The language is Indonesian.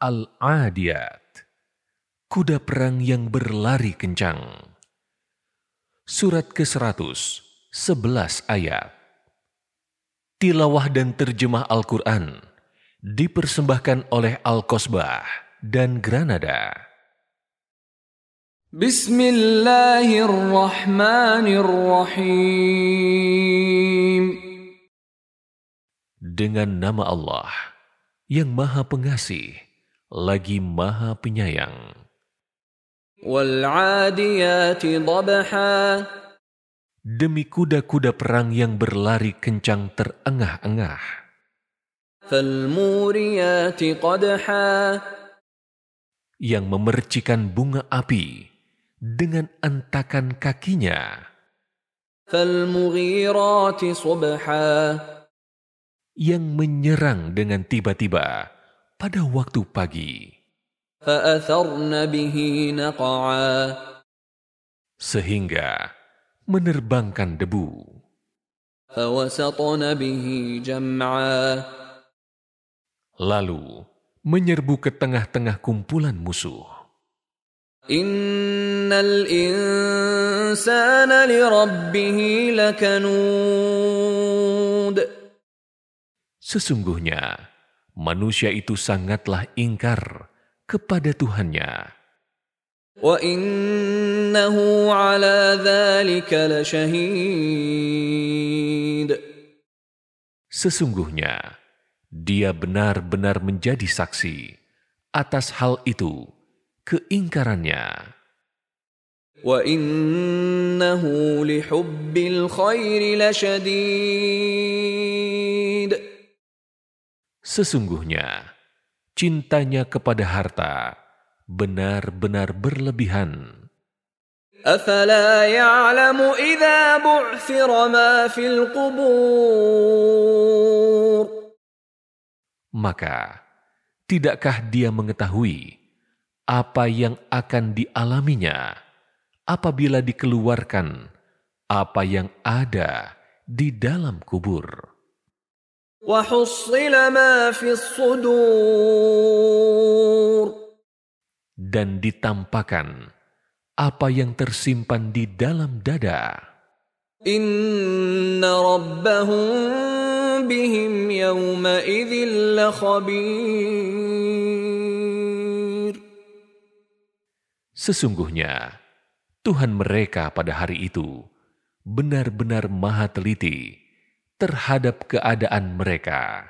Al-Adiyat, kuda perang yang berlari kencang. Surat ke-100, 11 ayat. Tilawah dan terjemah Al-Quran dipersembahkan oleh Al-Kosbah dan Granada. Bismillahirrahmanirrahim. Dengan nama Allah yang Maha Pengasih, lagi Maha Penyayang. Demi kuda-kuda perang yang berlari kencang terengah-engah. Yang memercikan bunga api dengan entakan kakinya. Yang menyerang dengan tiba-tiba pada waktu pagi. Sehingga menerbangkan debu. Lalu menyerbu ke tengah-tengah kumpulan musuh. Innal insana lirabbih lakanud. Sesungguhnya manusia itu sangatlah ingkar kepada Tuhannya. Sesungguhnya dia benar-benar menjadi saksi atas hal itu, keingkarannya. Innahu lihubbil khairi lasyadid. Sesungguhnya cintanya kepada harta benar-benar berlebihan. أفلا يعلم إذا بعثر ما في القبور Maka, tidakkah dia mengetahui apa yang akan dialaminya apabila dikeluarkan apa yang ada di dalam kubur? Dan ditampakkan apa yang tersimpan di dalam dada. Inna rabbahum bihim yawma. Sesungguhnya, Tuhan mereka pada hari itu benar-benar maha teliti terhadap keadaan mereka.